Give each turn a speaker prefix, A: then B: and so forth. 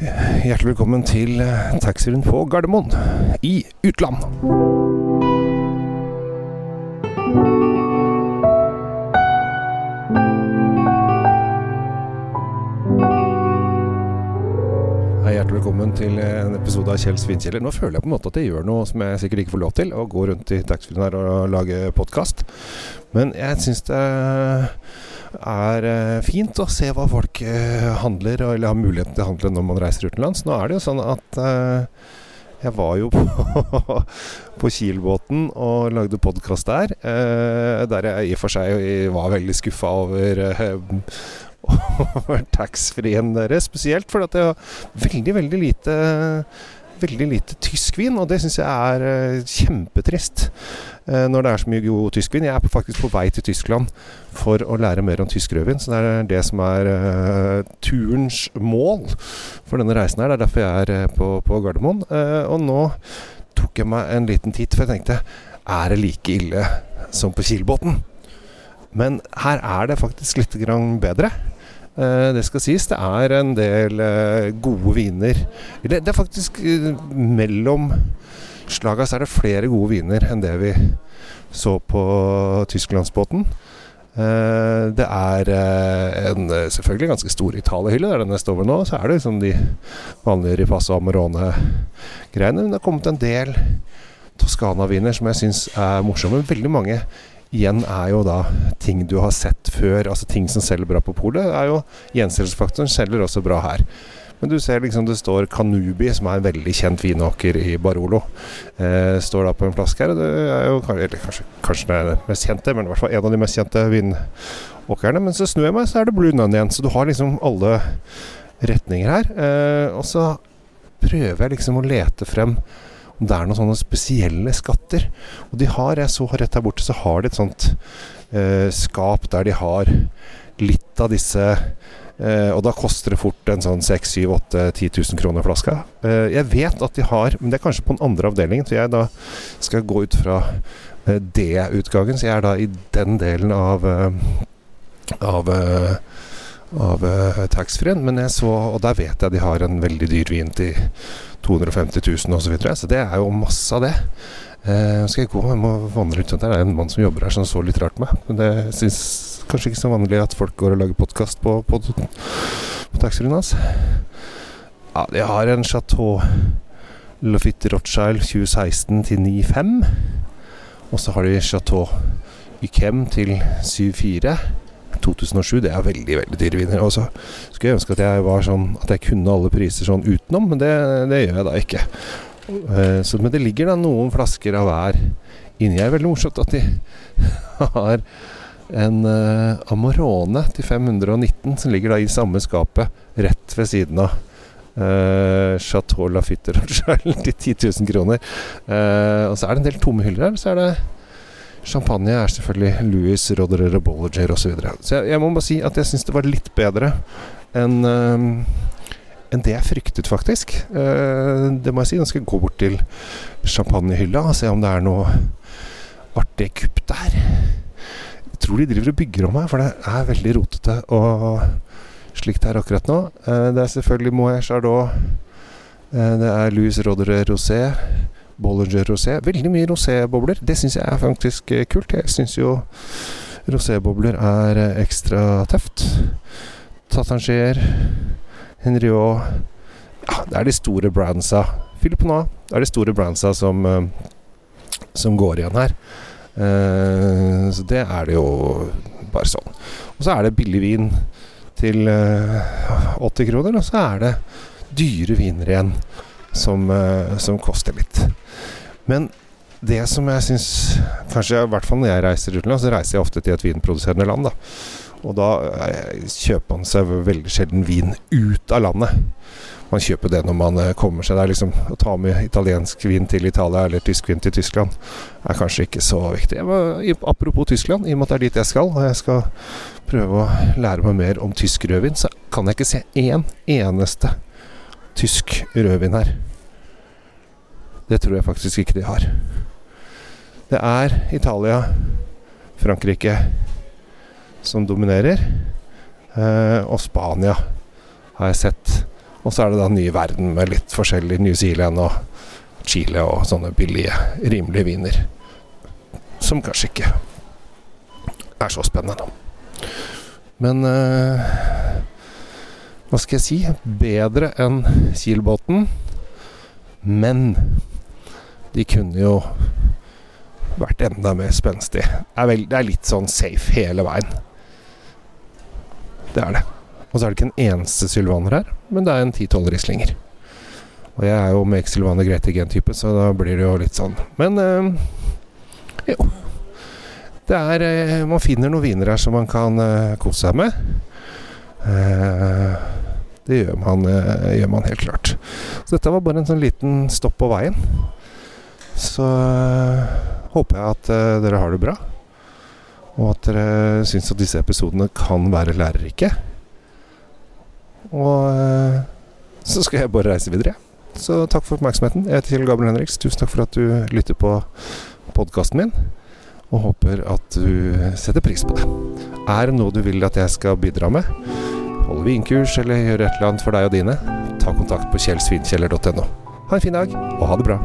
A: Hjertelig velkommen til eh, på Gardermoen i utland. Hei, hjertelig velkommen til en episode av Kjell Svinkjeller. Nå føler jeg på en måte at jeg gjør noe som jeg sikkert ikke får lov til, å gå rundt i taxfree-en her og lage podkast. Men jeg syns det eh, fint å se hva folk eh, handler, eller har muligheten til å handle når man reiser utenlands. Nå er det jo sånn at eh, jeg var jo på, på Kielbåten og lagde podkast der. der jeg i og for seg var veldig skuffa over over taxfree-en deres, spesielt fordi det var veldig, veldig lite veldig lite tysk vin, og det syns jeg er uh, kjempetrist. Uh, når det er så mye god tysk vin. Jeg er faktisk på vei til Tyskland for å lære mer om tysk rødvin. Så det er det som er uh, turens mål for denne reisen her. Det er derfor jeg er på, på Gardermoen. og nå tok jeg meg en liten titt, for jeg tenkte er det like ille som på Kilbotn? Men her er det faktisk litt bedre. Uh, det skal sies. Det er en del uh, gode viner. Det, er faktisk uh, mellom slaga så er det flere gode viner enn det vi så på Tysklandsbåten. det er en selvfølgelig ganske stor Italia-hylle. Det er den jeg står ved nå. Så er det liksom de vanlige Ripasso Amarone-greiene. Men det har kommet en del Toskana-viner som jeg syns er morsomme. Veldig mange igjen er jo da ting du har sett før. Altså ting som selger bra på polet, er jo gjenselgelsesfaktoren selger også bra her. Men du ser liksom det står Kanubi, som er en veldig kjent vinåker i Barolo. Eh, står da på en flaske her. Det er jo kanskje, kanskje det mest kjente, men i hvert fall en av de mest kjente vinåkerne. Men så snur jeg meg, så er det Blue Nun igjen. Så du har liksom alle retninger her. Eh, og så prøver jeg liksom å lete frem det er noen sånne spesielle skatter. Og de har, jeg så rett her borte, så har de et sånt eh, skap der de har litt av disse eh, Og da koster det fort en sånn 6 7 8 10 000 kroner flaska. Eh, jeg vet at de har, men det er kanskje på den andre avdelingen, så jeg da skal gå ut fra eh, D-utgangen. Så jeg er da i den delen av eh, av eh, av uh, taxfree-en. Men jeg så, og der vet jeg de har en veldig dyr vin til 250 000 osv. Så, videre, så det er jo masse av det. Uh, skal jeg gå jeg må vandre rundt der. Det er en mann som jobber her som så litt rart på meg. Men det syns kanskje ikke så vanlig at folk går og lager podkast på, på, på taxfree-en hans. Ja, de har en Chateau Lafitte Rothschild 2016 til 9,5. Og så har de Chateau Yquem til 7,4. 2007. Det er veldig veldig dyre viner. Og så skulle jeg ønske at jeg var sånn At jeg kunne alle priser sånn utenom, men det, det gjør jeg da ikke. Uh, så, men det ligger da noen flasker av hver inni her. Veldig morsomt at de har en uh, Amorone til 519 som ligger da i samme skapet rett ved siden av uh, Chateau Lafitte Rochelle til 10 000 kroner. Uh, og så er det en del tomme hyller her. Så er det Champagne er selvfølgelig Louis, Roderer og Bollinger osv. Så, videre. så jeg, jeg, må bare si at jeg syns det var litt bedre enn uh, enn det jeg fryktet, faktisk. Uh, det må jeg si. Nå skal jeg gå bort til champagnehylla og se om det er noe artig kupp der. Jeg tror de driver og bygger om her, for det er veldig rotete og slikt her akkurat nå. Uh, det er selvfølgelig Moët Chardot. Det er Louis Roderer Rosé. Bollinger rosé. Veldig mye rosébobler. Det syns jeg er faktisk eh, kult. Jeg syns jo rosébobler er eh, ekstra tøft. Tatangier, Henriot Ja, det er de store brandsa. Fyll på nå Det er de store brandsa som, eh, som går igjen her. Så det er det jo bare sånn. Og så er det billig vin til uh, 80 kroner, og så er det dyre viner igjen som, uh, som koster litt. Men det som jeg syns Kanskje i hvert fall når jeg reiser utenlands, så reiser jeg ofte til et vinproduserende land. da Og da eh, kjøper man seg veldig sjelden vin ut av landet. Man kjøper det når man eh, kommer seg der. Liksom, å ta med italiensk vin til Italia eller tysk vin til Tyskland er kanskje ikke så viktig. Var, apropos Tyskland, i og med at det er dit jeg skal, og jeg skal prøve å lære meg mer om tysk rødvin, så kan jeg ikke se én eneste tysk rødvin her. Det tror jeg faktisk ikke de har. Det er Italia, Frankrike som dominerer. Eh, og Spania har jeg sett Og så er det da ny verden med litt forskjellig New Zealand og Chile og sånne billige, rimelige viner. Som kanskje ikke er så spennende. Men uh, hva skal jeg si? Bedre enn Kiel-båten. Men de kunne jo vært enda mer spenstig. Det det er litt sånn safe hele veien. Det er det. Og så er det ikke en eneste sylvaner her, men det er en ti-tolv rislinger. Og jeg er jo med Sylvaner Grete Gen-type, så da blir det jo litt sånn. Men øh, jo. Det er øh, Man finner noen viner her som man kan øh, kose seg med. Uh, det gjør man, gjør man, helt klart. Så dette var bare en sånn liten stopp på veien. Så håper jeg at dere har det bra. Og at dere syns at disse episodene kan være lærerike. Og så skal jeg bare reise videre. Så takk for oppmerksomheten. Jeg heter Kjell Gabriel Henriks. Tusen takk for at du lytter på podkasten min. Og håper at du setter pris på det. Er det noe du vil at jeg skal bidra med? Holde vinkurs eller gjøre et eller annet for deg og dine? Ta kontakt på kjellsvinkjeller.no. Ha en fin dag, og ha det bra.